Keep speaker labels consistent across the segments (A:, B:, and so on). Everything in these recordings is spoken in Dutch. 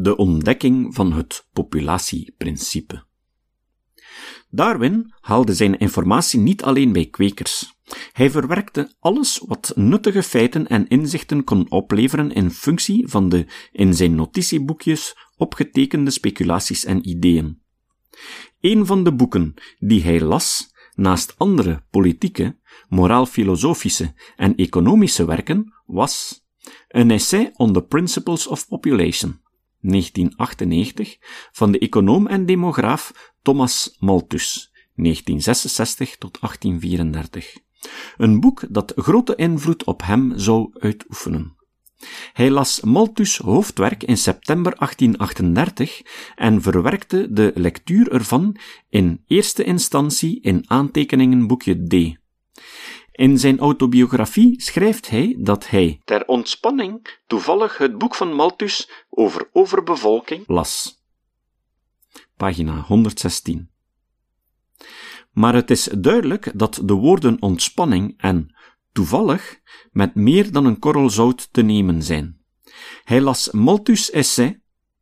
A: De ontdekking van het populatieprincipe. Darwin haalde zijn informatie niet alleen bij kwekers. Hij verwerkte alles wat nuttige feiten en inzichten kon opleveren in functie van de in zijn notitieboekjes opgetekende speculaties en ideeën. Een van de boeken die hij las, naast andere politieke, moraal-filosofische en economische werken, was een essay on the Principles of Population, 1998, van de econoom en demograaf Thomas Malthus, 1966 tot 1834. Een boek dat grote invloed op hem zou uitoefenen. Hij las Malthus' hoofdwerk in september 1838 en verwerkte de lectuur ervan in eerste instantie in aantekeningenboekje D. In zijn autobiografie schrijft hij dat hij ter ontspanning toevallig het boek van Malthus over overbevolking las. Pagina 116. Maar het is duidelijk dat de woorden ontspanning en toevallig met meer dan een korrel zout te nemen zijn. Hij las Malthus' essay,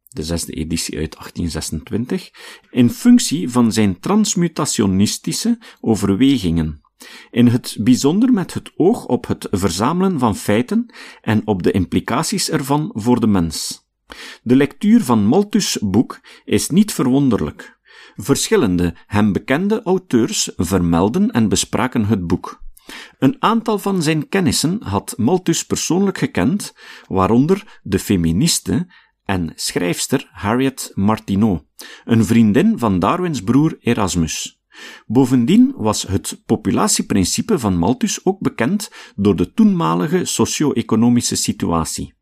A: de zesde editie uit 1826, in functie van zijn transmutationistische overwegingen, in het bijzonder met het oog op het verzamelen van feiten en op de implicaties ervan voor de mens. De lectuur van Malthus' boek is niet verwonderlijk. Verschillende hem bekende auteurs vermelden en bespraken het boek. Een aantal van zijn kennissen had Malthus persoonlijk gekend, waaronder de feministe en schrijfster Harriet Martineau, een vriendin van Darwins broer Erasmus. Bovendien was het populatieprincipe van Malthus ook bekend door de toenmalige socio-economische situatie.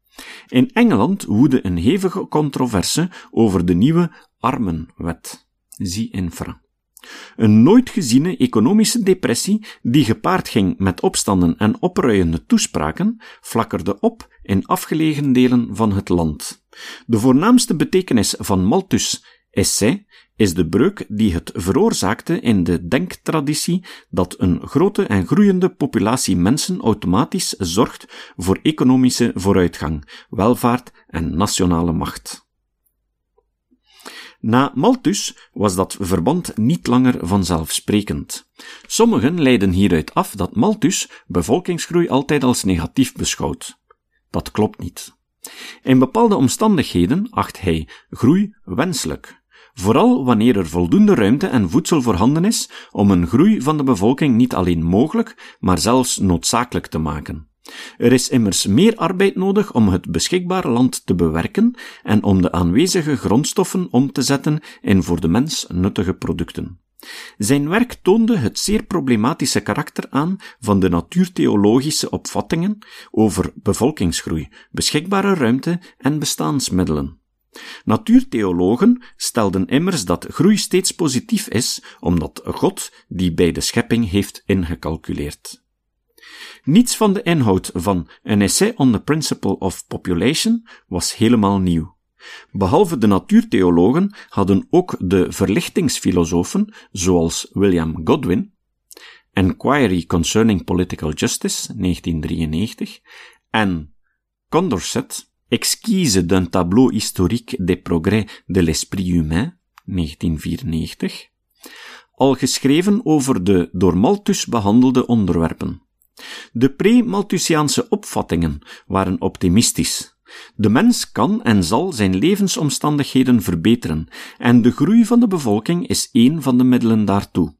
A: In Engeland woedde een hevige controverse over de nieuwe armenwet. Zie infra. Een nooit geziene economische depressie, die gepaard ging met opstanden en opruiende toespraken, flakkerde op in afgelegen delen van het land. De voornaamste betekenis van Malthus' essay is de breuk die het veroorzaakte in de denktraditie dat een grote en groeiende populatie mensen automatisch zorgt voor economische vooruitgang, welvaart en nationale macht. Na Malthus was dat verband niet langer vanzelfsprekend. Sommigen leiden hieruit af dat Malthus bevolkingsgroei altijd als negatief beschouwt. Dat klopt niet. In bepaalde omstandigheden acht hij groei wenselijk, vooral wanneer er voldoende ruimte en voedsel voorhanden is om een groei van de bevolking niet alleen mogelijk, maar zelfs noodzakelijk te maken. Er is immers meer arbeid nodig om het beschikbare land te bewerken en om de aanwezige grondstoffen om te zetten in voor de mens nuttige producten. Zijn werk toonde het zeer problematische karakter aan van de natuurtheologische opvattingen over bevolkingsgroei, beschikbare ruimte en bestaansmiddelen. Natuurtheologen stelden immers dat groei steeds positief is, omdat God die bij de schepping heeft ingecalculeerd. Niets van de inhoud van een essay on the principle of population was helemaal nieuw. Behalve de natuurtheologen hadden ook de verlichtingsfilosofen, zoals William Godwin, Enquiry Concerning Political Justice, 1993, en Condorcet, Exquise d'un tableau historique des progrès de l'esprit humain, 1994, al geschreven over de door Malthus behandelde onderwerpen. De pre-Malthusiaanse opvattingen waren optimistisch. De mens kan en zal zijn levensomstandigheden verbeteren, en de groei van de bevolking is één van de middelen daartoe.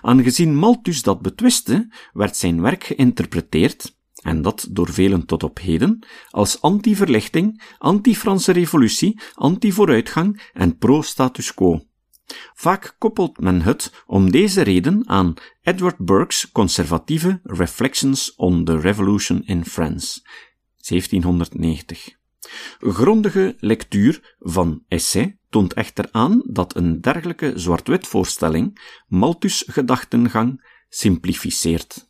A: Aangezien Malthus dat betwiste, werd zijn werk geïnterpreteerd, en dat door velen tot op heden, als anti-verlichting, anti-Franse revolutie, anti-vooruitgang en pro-status quo. Vaak koppelt men het om deze reden aan Edward Burke's conservatieve Reflections on the Revolution in France, 1790. Grondige lectuur van essay toont echter aan dat een dergelijke zwart-wit voorstelling Malthus' gedachtengang simplificeert.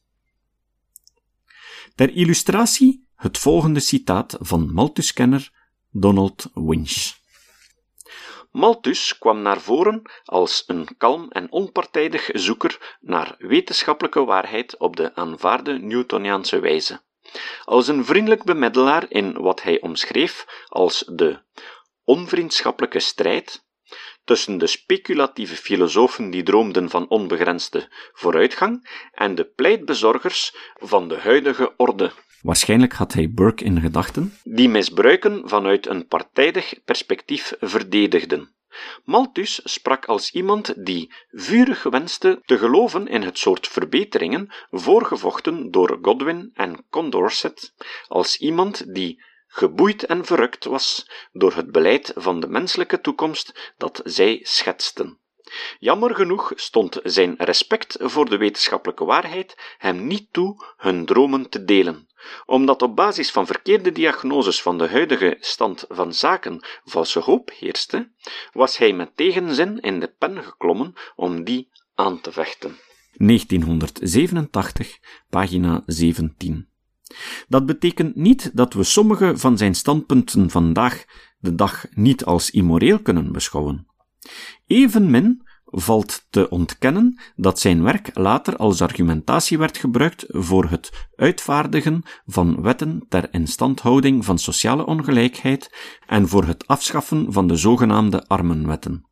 A: Ter illustratie het volgende citaat van Malthus-kenner Donald Winch. Malthus kwam naar voren als een kalm en onpartijdig zoeker naar wetenschappelijke waarheid op de aanvaarde Newtoniaanse wijze, als een vriendelijk bemiddelaar in wat hij omschreef als de onvriendschappelijke strijd tussen de speculatieve filosofen die droomden van onbegrensde vooruitgang en de pleitbezorgers van de huidige orde.
B: Waarschijnlijk had hij Burke in gedachten.
A: Die misbruiken vanuit een partijdig perspectief verdedigden. Malthus sprak als iemand die vurig wenste te geloven in het soort verbeteringen voorgevochten door Godwin en Condorcet, als iemand die geboeid en verrukt was door het beleid van de menselijke toekomst dat zij schetsten. Jammer genoeg stond zijn respect voor de wetenschappelijke waarheid hem niet toe hun dromen te delen. Omdat op basis van verkeerde diagnoses van de huidige stand van zaken valse hoop heerste, was hij met tegenzin in de pen geklommen om die aan te vechten.
B: 1987, pagina 17. Dat betekent niet dat we sommige van zijn standpunten vandaag de dag niet als immoreel kunnen beschouwen. Evenmin valt te ontkennen dat zijn werk later als argumentatie werd gebruikt voor het uitvaardigen van wetten ter instandhouding van sociale ongelijkheid en voor het afschaffen van de zogenaamde armenwetten.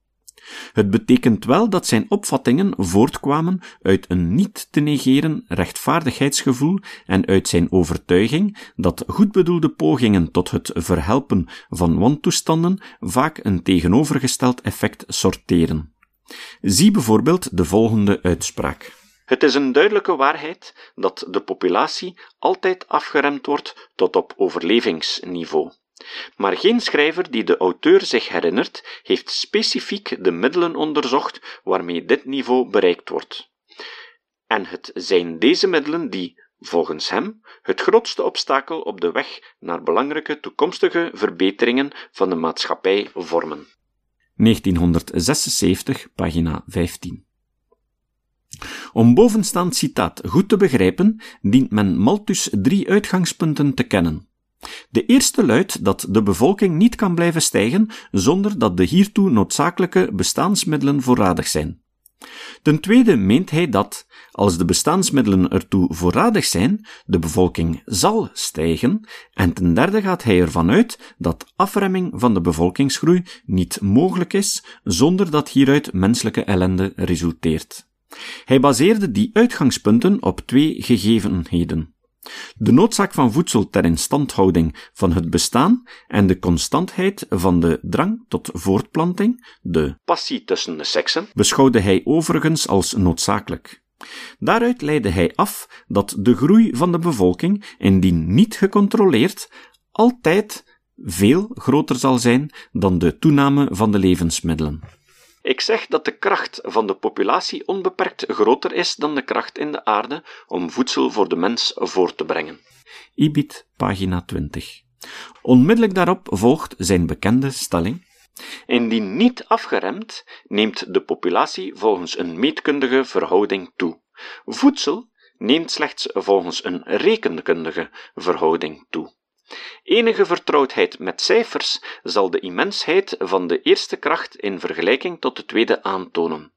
B: Het betekent wel dat zijn opvattingen voortkwamen uit een niet te negeren rechtvaardigheidsgevoel en uit zijn overtuiging dat goedbedoelde pogingen tot het verhelpen van wantoestanden vaak een tegenovergesteld effect sorteren. Zie bijvoorbeeld de volgende uitspraak.
A: Het is een duidelijke waarheid dat de populatie altijd afgeremd wordt tot op overlevingsniveau. Maar geen schrijver die de auteur zich herinnert, heeft specifiek de middelen onderzocht waarmee dit niveau bereikt wordt. En het zijn deze middelen die, volgens hem, het grootste obstakel op de weg naar belangrijke toekomstige verbeteringen van de maatschappij vormen.
B: 1976, pagina 15. Om bovenstaand citaat goed te begrijpen, dient men Malthus drie uitgangspunten te kennen. De eerste luidt dat de bevolking niet kan blijven stijgen zonder dat de hiertoe noodzakelijke bestaansmiddelen voorradig zijn. Ten tweede meent hij dat, als de bestaansmiddelen ertoe voorradig zijn, de bevolking zal stijgen, en ten derde gaat hij ervan uit dat afremming van de bevolkingsgroei niet mogelijk is zonder dat hieruit menselijke ellende resulteert. Hij baseerde die uitgangspunten op twee gegevenheden. De noodzaak van voedsel ter instandhouding van het bestaan en de constantheid van de drang tot voortplanting, de
A: passie tussen de seksen,
B: beschouwde hij overigens als noodzakelijk. Daaruit leidde hij af dat de groei van de bevolking, indien niet gecontroleerd, altijd veel groter zal zijn dan de toename van de levensmiddelen.
A: Ik zeg dat de kracht van de populatie onbeperkt groter is dan de kracht in de aarde om voedsel voor de mens voor te brengen.
B: Ibid, pagina 20. Onmiddellijk daarop volgt zijn bekende stelling.
A: Indien niet afgeremd, neemt de populatie volgens een meetkundige verhouding toe. Voedsel neemt slechts volgens een rekenkundige verhouding toe. Enige vertrouwdheid met cijfers zal de immensheid van de eerste kracht in vergelijking tot de tweede aantonen.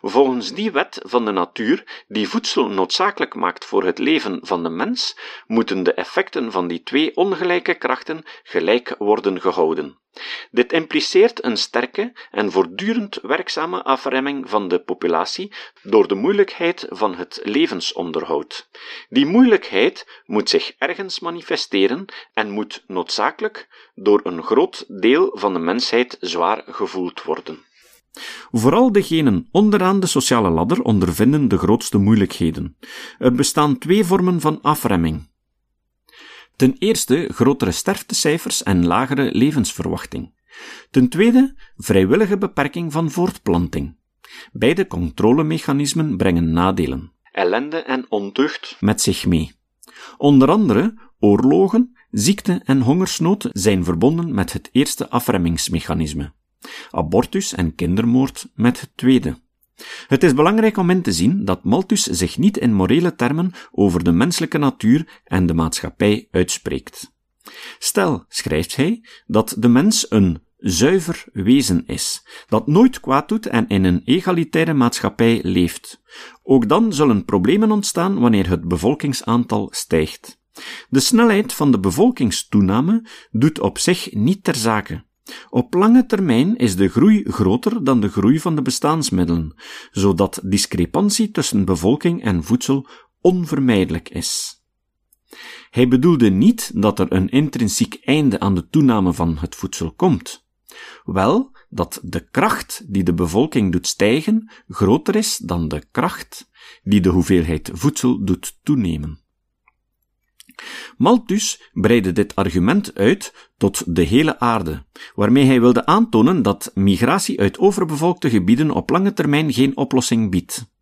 A: Volgens die wet van de natuur, die voedsel noodzakelijk maakt voor het leven van de mens, moeten de effecten van die twee ongelijke krachten gelijk worden gehouden. Dit impliceert een sterke en voortdurend werkzame afremming van de populatie door de moeilijkheid van het levensonderhoud. Die moeilijkheid moet zich ergens manifesteren en moet noodzakelijk door een groot deel van de mensheid zwaar gevoeld worden.
B: Vooral degenen onderaan de sociale ladder ondervinden de grootste moeilijkheden. Er bestaan twee vormen van afremming. Ten eerste grotere sterftecijfers en lagere levensverwachting. Ten tweede vrijwillige beperking van voortplanting. Beide controlemechanismen brengen nadelen.
A: Ellende en ontucht
B: met zich mee. Onder andere oorlogen, ziekte en hongersnood zijn verbonden met het eerste afremmingsmechanisme abortus en kindermoord met het tweede. Het is belangrijk om in te zien dat Malthus zich niet in morele termen over de menselijke natuur en de maatschappij uitspreekt. Stel, schrijft hij, dat de mens een zuiver wezen is, dat nooit kwaad doet en in een egalitaire maatschappij leeft. Ook dan zullen problemen ontstaan wanneer het bevolkingsaantal stijgt. De snelheid van de bevolkingstoename doet op zich niet ter zake. Op lange termijn is de groei groter dan de groei van de bestaansmiddelen, zodat discrepantie tussen bevolking en voedsel onvermijdelijk is. Hij bedoelde niet dat er een intrinsiek einde aan de toename van het voedsel komt. Wel dat de kracht die de bevolking doet stijgen groter is dan de kracht die de hoeveelheid voedsel doet toenemen. Malthus breidde dit argument uit tot de hele aarde, waarmee hij wilde aantonen dat migratie uit overbevolkte gebieden op lange termijn geen oplossing biedt.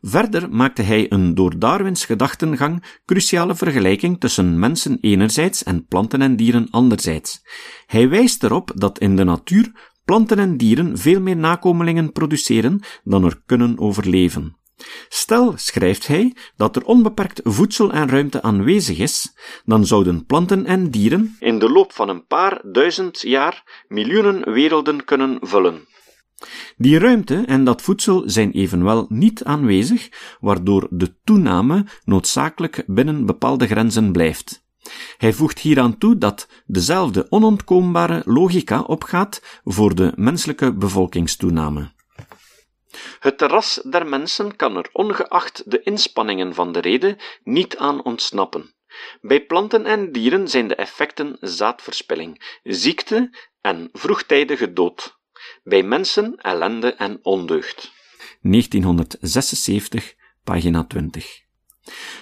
B: Verder maakte hij een door Darwins gedachtengang cruciale vergelijking tussen mensen enerzijds en planten en dieren anderzijds. Hij wijst erop dat in de natuur planten en dieren veel meer nakomelingen produceren dan er kunnen overleven. Stel, schrijft hij, dat er onbeperkt voedsel en ruimte aanwezig is, dan zouden planten en dieren in de loop van een paar duizend jaar miljoenen werelden kunnen vullen. Die ruimte en dat voedsel zijn evenwel niet aanwezig, waardoor de toename noodzakelijk binnen bepaalde grenzen blijft. Hij voegt hieraan toe dat dezelfde onontkoombare logica opgaat voor de menselijke bevolkingstoename. Het terras der mensen kan er ongeacht de inspanningen van de rede niet aan ontsnappen. Bij planten en dieren zijn de effecten zaadverspilling, ziekte en vroegtijdige dood. Bij mensen ellende en ondeugd. 1976, pagina 20.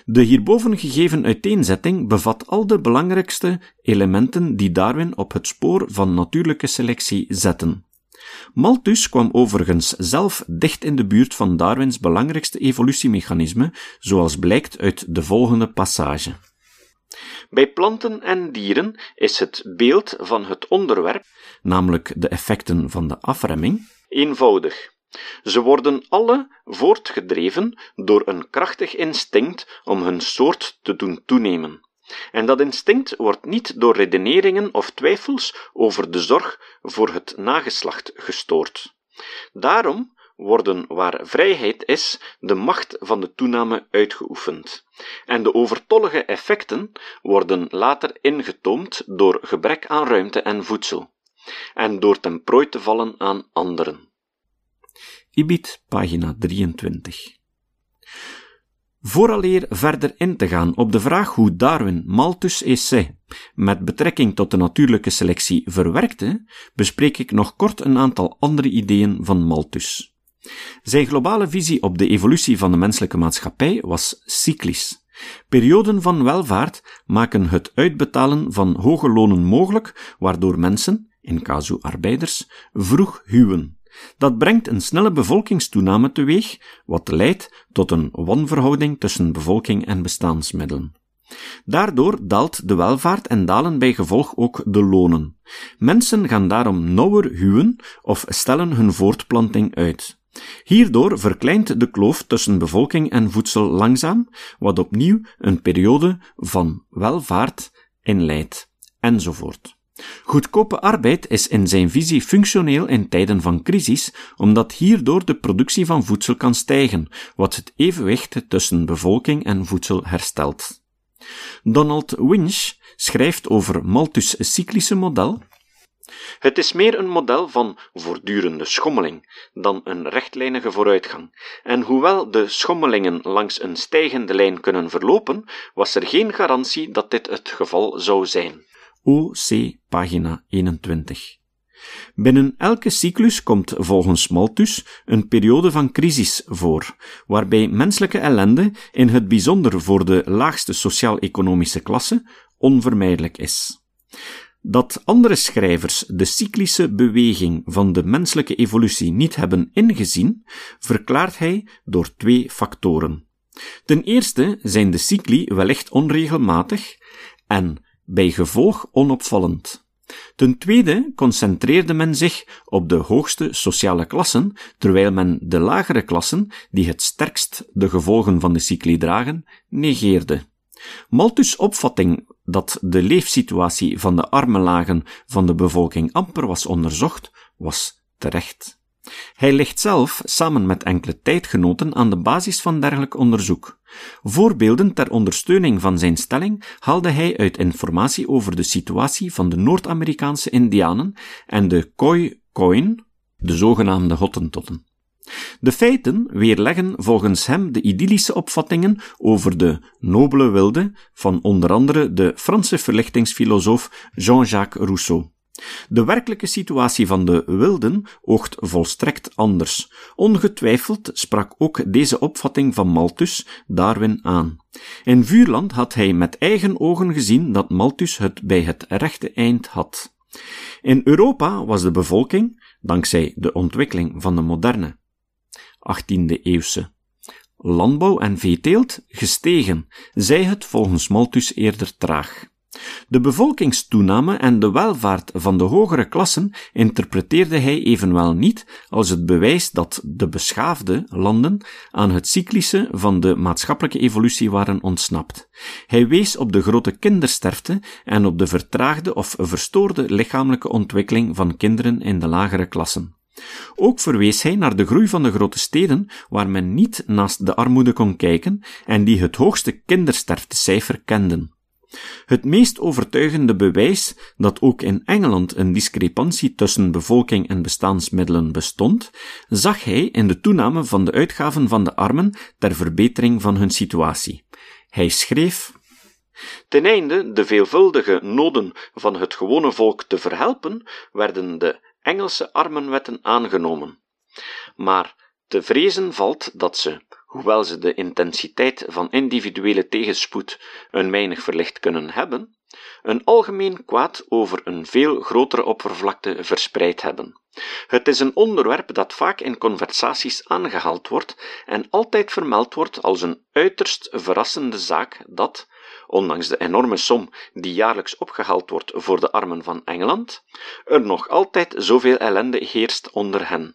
B: De hierboven gegeven uiteenzetting bevat al de belangrijkste elementen die Darwin op het spoor van natuurlijke selectie zetten. Malthus kwam overigens zelf dicht in de buurt van Darwins belangrijkste evolutiemechanisme, zoals blijkt uit de volgende passage. Bij planten en dieren is het beeld van het onderwerp, namelijk de effecten van de afremming, eenvoudig. Ze worden alle voortgedreven door een krachtig instinct om hun soort te doen toenemen. En dat instinct wordt niet door redeneringen of twijfels over de zorg voor het nageslacht gestoord. Daarom worden waar vrijheid is, de macht van de toename uitgeoefend. En de overtollige effecten worden later ingetoomd door gebrek aan ruimte en voedsel, en door ten prooi te vallen aan anderen. Ibid, pagina 23. Vooraleer verder in te gaan op de vraag hoe Darwin Malthus essay met betrekking tot de natuurlijke selectie verwerkte, bespreek ik nog kort een aantal andere ideeën van Malthus. Zijn globale visie op de evolutie van de menselijke maatschappij was cyclisch. Perioden van welvaart maken het uitbetalen van hoge lonen mogelijk, waardoor mensen, in casu arbeiders, vroeg huwen. Dat brengt een snelle bevolkingstoename teweeg, wat leidt tot een wanverhouding tussen bevolking en bestaansmiddelen. Daardoor daalt de welvaart en dalen bij gevolg ook de lonen. Mensen gaan daarom nauwer huwen of stellen hun voortplanting uit. Hierdoor verkleint de kloof tussen bevolking en voedsel langzaam, wat opnieuw een periode van welvaart inleidt, enzovoort. Goedkope arbeid is in zijn visie functioneel in tijden van crisis, omdat hierdoor de productie van voedsel kan stijgen, wat het evenwicht tussen bevolking en voedsel herstelt. Donald Winch schrijft over Malthus' cyclische model. Het is meer een model van voortdurende schommeling dan een rechtlijnige vooruitgang. En hoewel de schommelingen langs een stijgende lijn kunnen verlopen, was er geen garantie dat dit het geval zou zijn. OC, pagina 21. Binnen elke cyclus komt volgens Malthus een periode van crisis voor, waarbij menselijke ellende, in het bijzonder voor de laagste sociaal-economische klasse, onvermijdelijk is. Dat andere schrijvers de cyclische beweging van de menselijke evolutie niet hebben ingezien, verklaart hij door twee factoren. Ten eerste zijn de cycli wellicht onregelmatig en bij gevolg onopvallend. Ten tweede concentreerde men zich op de hoogste sociale klassen, terwijl men de lagere klassen, die het sterkst de gevolgen van de cycli dragen, negeerde. Malthus' opvatting dat de leefsituatie van de arme lagen van de bevolking amper was onderzocht, was terecht. Hij ligt zelf, samen met enkele tijdgenoten, aan de basis van dergelijk onderzoek. Voorbeelden ter ondersteuning van zijn stelling haalde hij uit informatie over de situatie van de Noord-Amerikaanse Indianen en de Khoi-Khoin, de zogenaamde Hottentotten. De feiten weerleggen volgens hem de idyllische opvattingen over de nobele wilde van onder andere de Franse verlichtingsfilosoof Jean-Jacques Rousseau. De werkelijke situatie van de wilden oogt volstrekt anders. Ongetwijfeld sprak ook deze opvatting van Malthus Darwin aan. In Vuurland had hij met eigen ogen gezien dat Malthus het bij het rechte eind had. In Europa was de bevolking, dankzij de ontwikkeling van de moderne 18e eeuwse landbouw en veeteelt gestegen, zij het volgens Malthus eerder traag. De bevolkingstoename en de welvaart van de hogere klassen interpreteerde hij evenwel niet als het bewijs dat de beschaafde landen aan het cyclische van de maatschappelijke evolutie waren ontsnapt. Hij wees op de grote kindersterfte en op de vertraagde of verstoorde lichamelijke ontwikkeling van kinderen in de lagere klassen. Ook verwees hij naar de groei van de grote steden, waar men niet naast de armoede kon kijken en die het hoogste kindersterftecijfer kenden. Het meest overtuigende bewijs dat ook in Engeland een discrepantie tussen bevolking en bestaansmiddelen bestond, zag hij in de toename van de uitgaven van de armen ter verbetering van hun situatie. Hij schreef Ten einde de veelvuldige noden van het gewone volk te verhelpen, werden de Engelse armenwetten aangenomen. Maar te vrezen valt dat ze, hoewel ze de intensiteit van individuele tegenspoed een weinig verlicht kunnen hebben, een algemeen kwaad over een veel grotere oppervlakte verspreid hebben. Het is een onderwerp dat vaak in conversaties aangehaald wordt en altijd vermeld wordt als een uiterst verrassende zaak dat, ondanks de enorme som die jaarlijks opgehaald wordt voor de armen van Engeland, er nog altijd zoveel ellende heerst onder hen.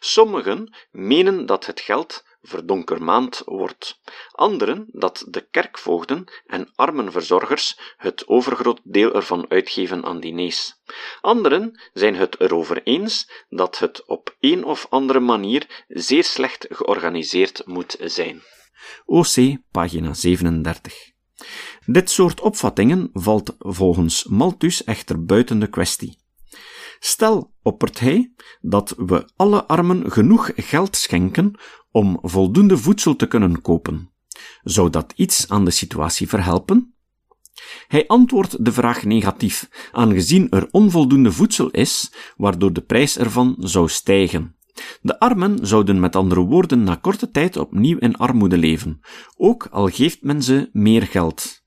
B: Sommigen menen dat het geld verdonkermaand wordt. Anderen dat de kerkvoogden en armenverzorgers het overgroot deel ervan uitgeven aan diners. Anderen zijn het erover eens dat het op een of andere manier zeer slecht georganiseerd moet zijn.
A: OC, pagina 37. Dit soort opvattingen valt volgens Malthus echter buiten de kwestie. Stel, oppert hij, dat we alle armen genoeg geld schenken om voldoende voedsel te kunnen kopen. Zou dat iets aan de situatie verhelpen? Hij antwoordt de vraag negatief, aangezien er onvoldoende voedsel is, waardoor de prijs ervan zou stijgen. De armen zouden met andere woorden na korte tijd opnieuw in armoede leven, ook al geeft men ze meer geld.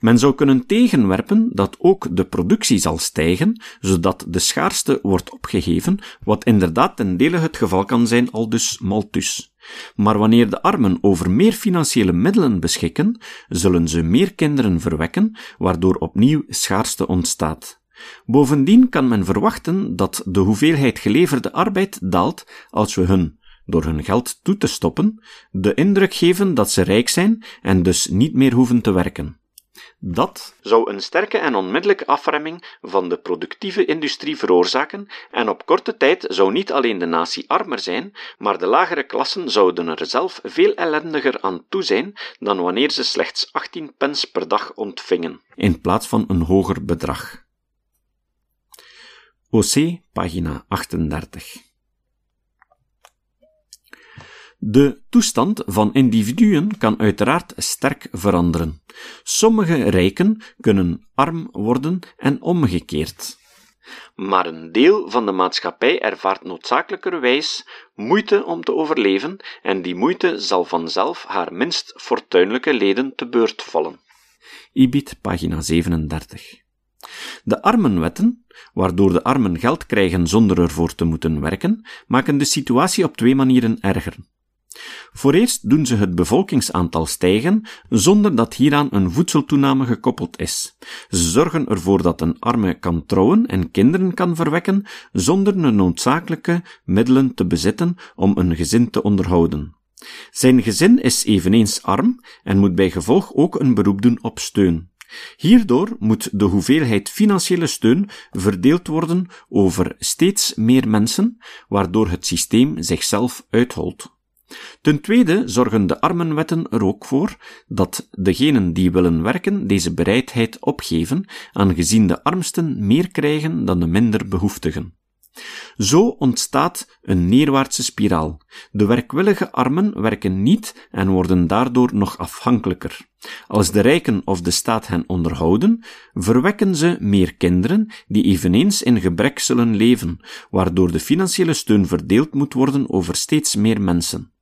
A: Men zou kunnen tegenwerpen dat ook de productie zal stijgen, zodat de schaarste wordt opgegeven, wat inderdaad ten dele het geval kan zijn, al dus Malthus. Maar wanneer de armen over meer financiële middelen beschikken, zullen ze meer kinderen verwekken, waardoor opnieuw schaarste ontstaat. Bovendien kan men verwachten dat de hoeveelheid geleverde arbeid daalt als we hun, door hun geld toe te stoppen, de indruk geven dat ze rijk zijn en dus niet meer hoeven te werken. Dat zou een sterke en onmiddellijke afremming van de productieve industrie veroorzaken en op korte tijd zou niet alleen de natie armer zijn, maar de lagere klassen zouden er zelf veel ellendiger aan toe zijn dan wanneer ze slechts 18 pence per dag ontvingen,
B: in plaats van een hoger bedrag. OC, pagina 38. De toestand van individuen kan uiteraard sterk veranderen. Sommige rijken kunnen arm worden en omgekeerd.
A: Maar een deel van de maatschappij ervaart noodzakelijkerwijs moeite om te overleven, en die moeite zal vanzelf haar minst fortuinlijke leden te beurt vallen.
B: Ibid, pagina 37. De armenwetten, waardoor de armen geld krijgen zonder ervoor te moeten werken, maken de situatie op twee manieren erger. Voor eerst doen ze het bevolkingsaantal stijgen, zonder dat hieraan een voedseltoename gekoppeld is. Ze zorgen ervoor dat een arme kan trouwen en kinderen kan verwekken, zonder de noodzakelijke middelen te bezitten om een gezin te onderhouden. Zijn gezin is eveneens arm en moet bij gevolg ook een beroep doen op steun. Hierdoor moet de hoeveelheid financiële steun verdeeld worden over steeds meer mensen, waardoor het systeem zichzelf uitholt. Ten tweede zorgen de armenwetten er ook voor dat degenen die willen werken deze bereidheid opgeven, aangezien de armsten meer krijgen dan de minder behoeftigen. Zo ontstaat een neerwaartse spiraal. De werkwillige armen werken niet en worden daardoor nog afhankelijker. Als de rijken of de staat hen onderhouden, verwekken ze meer kinderen die eveneens in gebrek zullen leven, waardoor de financiële steun verdeeld moet worden over steeds meer mensen.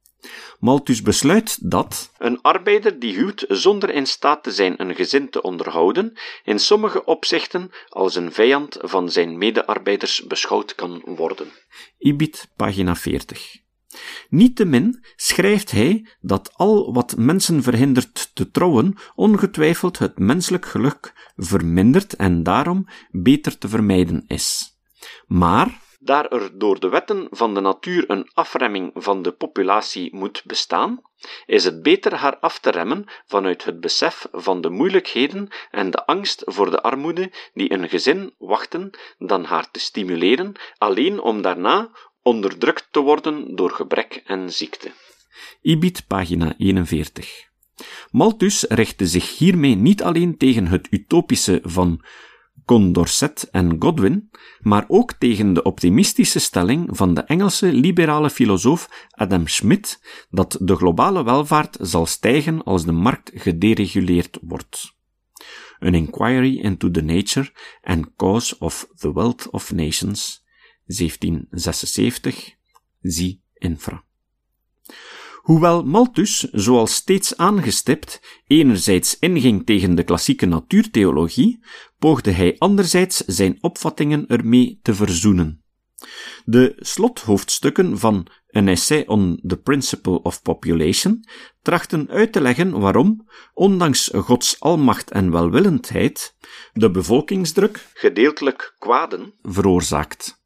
B: Malthus besluit dat een arbeider die huwt zonder in staat te zijn een gezin te onderhouden, in sommige opzichten als een vijand van zijn medearbeiders beschouwd kan worden. Ibid, pagina 40. Niettemin schrijft hij dat al wat mensen verhindert te trouwen ongetwijfeld het menselijk geluk vermindert en daarom beter te vermijden is. Maar daar er door de wetten van de natuur een afremming van de populatie moet bestaan, is het beter haar af te remmen vanuit het besef van de moeilijkheden en de angst voor de armoede die een gezin wachten, dan haar te stimuleren, alleen om daarna onderdrukt te worden door gebrek en ziekte. Ibid, pagina 41. Malthus richtte zich hiermee niet alleen tegen het utopische van Condorcet en Godwin, maar ook tegen de optimistische stelling van de Engelse liberale filosoof Adam Smith dat de globale welvaart zal stijgen als de markt gedereguleerd wordt. An Inquiry into the Nature and Cause of the Wealth of Nations, 1776, zie infra. Hoewel Malthus, zoals steeds aangestipt, enerzijds inging tegen de klassieke natuurtheologie, poogde hij anderzijds zijn opvattingen ermee te verzoenen. De slothoofdstukken van An Essay on the Principle of Population trachten uit te leggen waarom, ondanks Gods almacht en welwillendheid, de bevolkingsdruk gedeeltelijk kwaden veroorzaakt.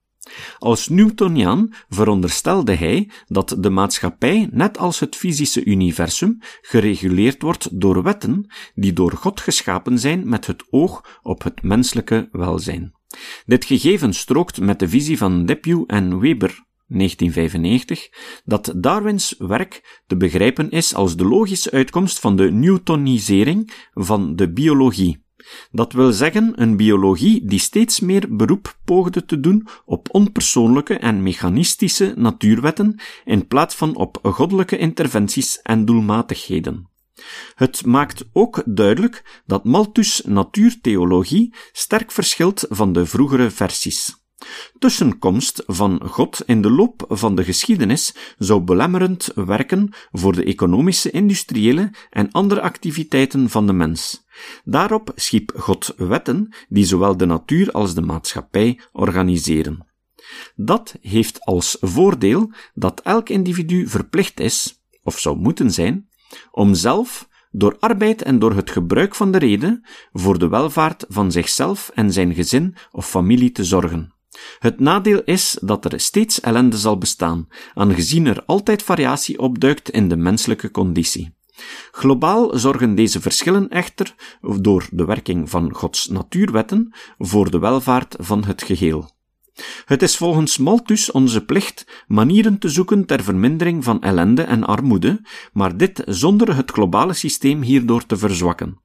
B: Als Newtoniaan veronderstelde hij dat de maatschappij, net als het fysische universum, gereguleerd wordt door wetten die door God geschapen zijn met het oog op het menselijke welzijn. Dit gegeven strookt met de visie van Depew en Weber 1995, dat Darwins werk te begrijpen is als de logische uitkomst van de Newtonisering van de biologie. Dat wil zeggen een biologie die steeds meer beroep poogde te doen op onpersoonlijke en mechanistische natuurwetten in plaats van op goddelijke interventies en doelmatigheden. Het maakt ook duidelijk dat Malthus' natuurtheologie sterk verschilt van de vroegere versies. Tussenkomst van God in de loop van de geschiedenis zou belemmerend werken voor de economische, industriële en andere activiteiten van de mens. Daarop schiep God wetten die zowel de natuur als de maatschappij organiseren. Dat heeft als voordeel dat elk individu verplicht is, of zou moeten zijn, om zelf door arbeid en door het gebruik van de reden voor de welvaart van zichzelf en zijn gezin of familie te zorgen. Het nadeel is dat er steeds ellende zal bestaan, aangezien er altijd variatie opduikt in de menselijke conditie. Globaal zorgen deze verschillen echter, door de werking van Gods natuurwetten, voor de welvaart van het geheel. Het is volgens Malthus onze plicht manieren te zoeken ter vermindering van ellende en armoede, maar dit zonder het globale systeem hierdoor te verzwakken.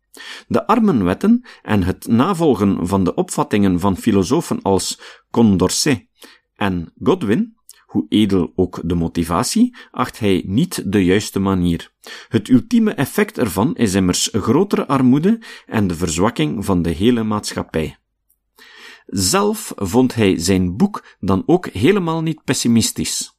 B: De armenwetten en het navolgen van de opvattingen van filosofen als Condorcet en Godwin, hoe edel ook de motivatie, acht hij niet de juiste manier. Het ultieme effect ervan is immers grotere armoede en de verzwakking van de hele maatschappij. Zelf vond hij zijn boek dan ook helemaal niet pessimistisch.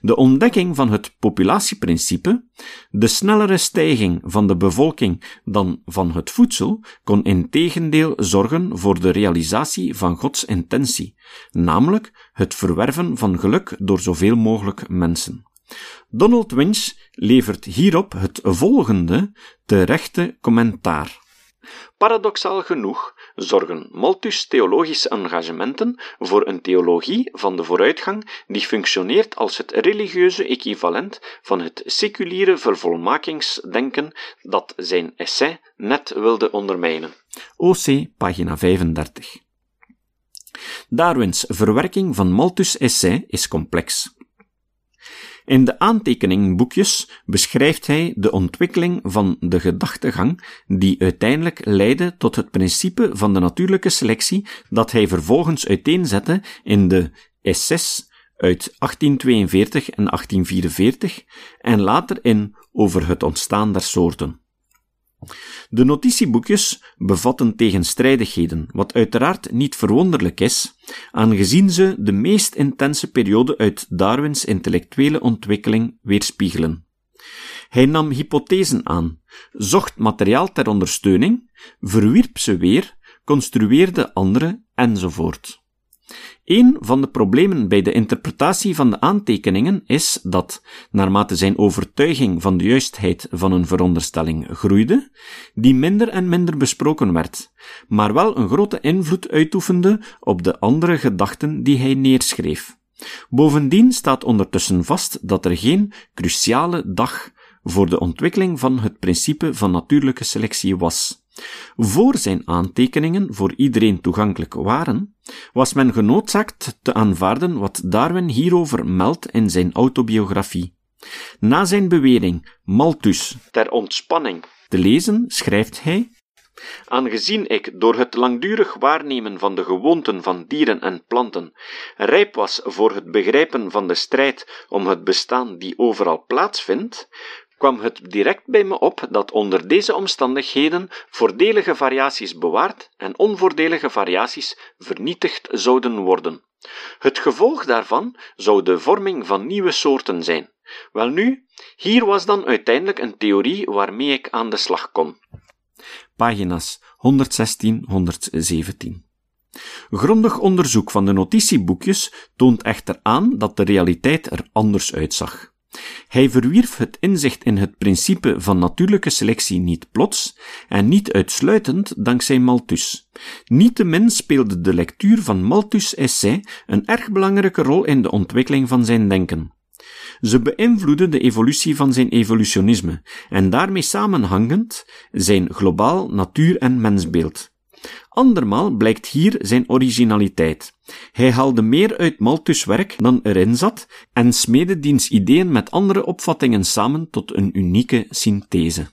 B: De ontdekking van het populatieprincipe, de snellere stijging van de bevolking dan van het voedsel, kon in tegendeel zorgen voor de realisatie van Gods intentie, namelijk het verwerven van geluk door zoveel mogelijk mensen. Donald Winch levert hierop het volgende terechte commentaar. Paradoxaal genoeg zorgen Malthus' theologische engagementen voor een theologie van de vooruitgang die functioneert als het religieuze equivalent van het seculiere vervolmakingsdenken dat zijn essay net wilde ondermijnen. OC, pagina 35. Darwins verwerking van Malthus' essay is complex. In de aantekeningenboekjes beschrijft hij de ontwikkeling van de gedachtegang die uiteindelijk leidde tot het principe van de natuurlijke selectie dat hij vervolgens uiteenzette in de SS uit 1842 en 1844 en later in Over het ontstaan der soorten. De notitieboekjes bevatten tegenstrijdigheden, wat uiteraard niet verwonderlijk is, aangezien ze de meest intense periode uit Darwins intellectuele ontwikkeling weerspiegelen. Hij nam hypothesen aan, zocht materiaal ter ondersteuning, verwierp ze weer, construeerde andere enzovoort. Een van de problemen bij de interpretatie van de aantekeningen is dat, naarmate zijn overtuiging van de juistheid van een veronderstelling groeide, die minder en minder besproken werd, maar wel een grote invloed uitoefende op de andere gedachten die hij neerschreef. Bovendien staat ondertussen vast dat er geen cruciale dag voor de ontwikkeling van het principe van natuurlijke selectie was. Voor zijn aantekeningen voor iedereen toegankelijk waren, was men genoodzaakt te aanvaarden wat Darwin hierover meldt in zijn autobiografie. Na zijn bewering Malthus ter ontspanning te lezen, schrijft hij Aangezien ik door het langdurig waarnemen van de gewoonten van dieren en planten rijp was voor het begrijpen van de strijd om het bestaan die overal plaatsvindt, kwam het direct bij me op dat onder deze omstandigheden voordelige variaties bewaard en onvoordelige variaties vernietigd zouden worden. Het gevolg daarvan zou de vorming van nieuwe soorten zijn. Welnu, hier was dan uiteindelijk een theorie waarmee ik aan de slag kon.
A: Pagina's 116-117 Grondig onderzoek van de notitieboekjes toont echter aan dat de realiteit er anders uitzag. Hij verwierf het inzicht in het principe van natuurlijke selectie niet plots en niet uitsluitend dankzij Malthus. Niettemin speelde de lectuur van Malthus' essay een erg belangrijke rol in de ontwikkeling van zijn denken. Ze beïnvloedde de evolutie van zijn evolutionisme en daarmee samenhangend zijn globaal natuur- en mensbeeld. Andermaal blijkt hier zijn originaliteit. Hij haalde meer uit Malthus' werk dan erin zat en smeedde diens ideeën met andere opvattingen samen tot een unieke synthese.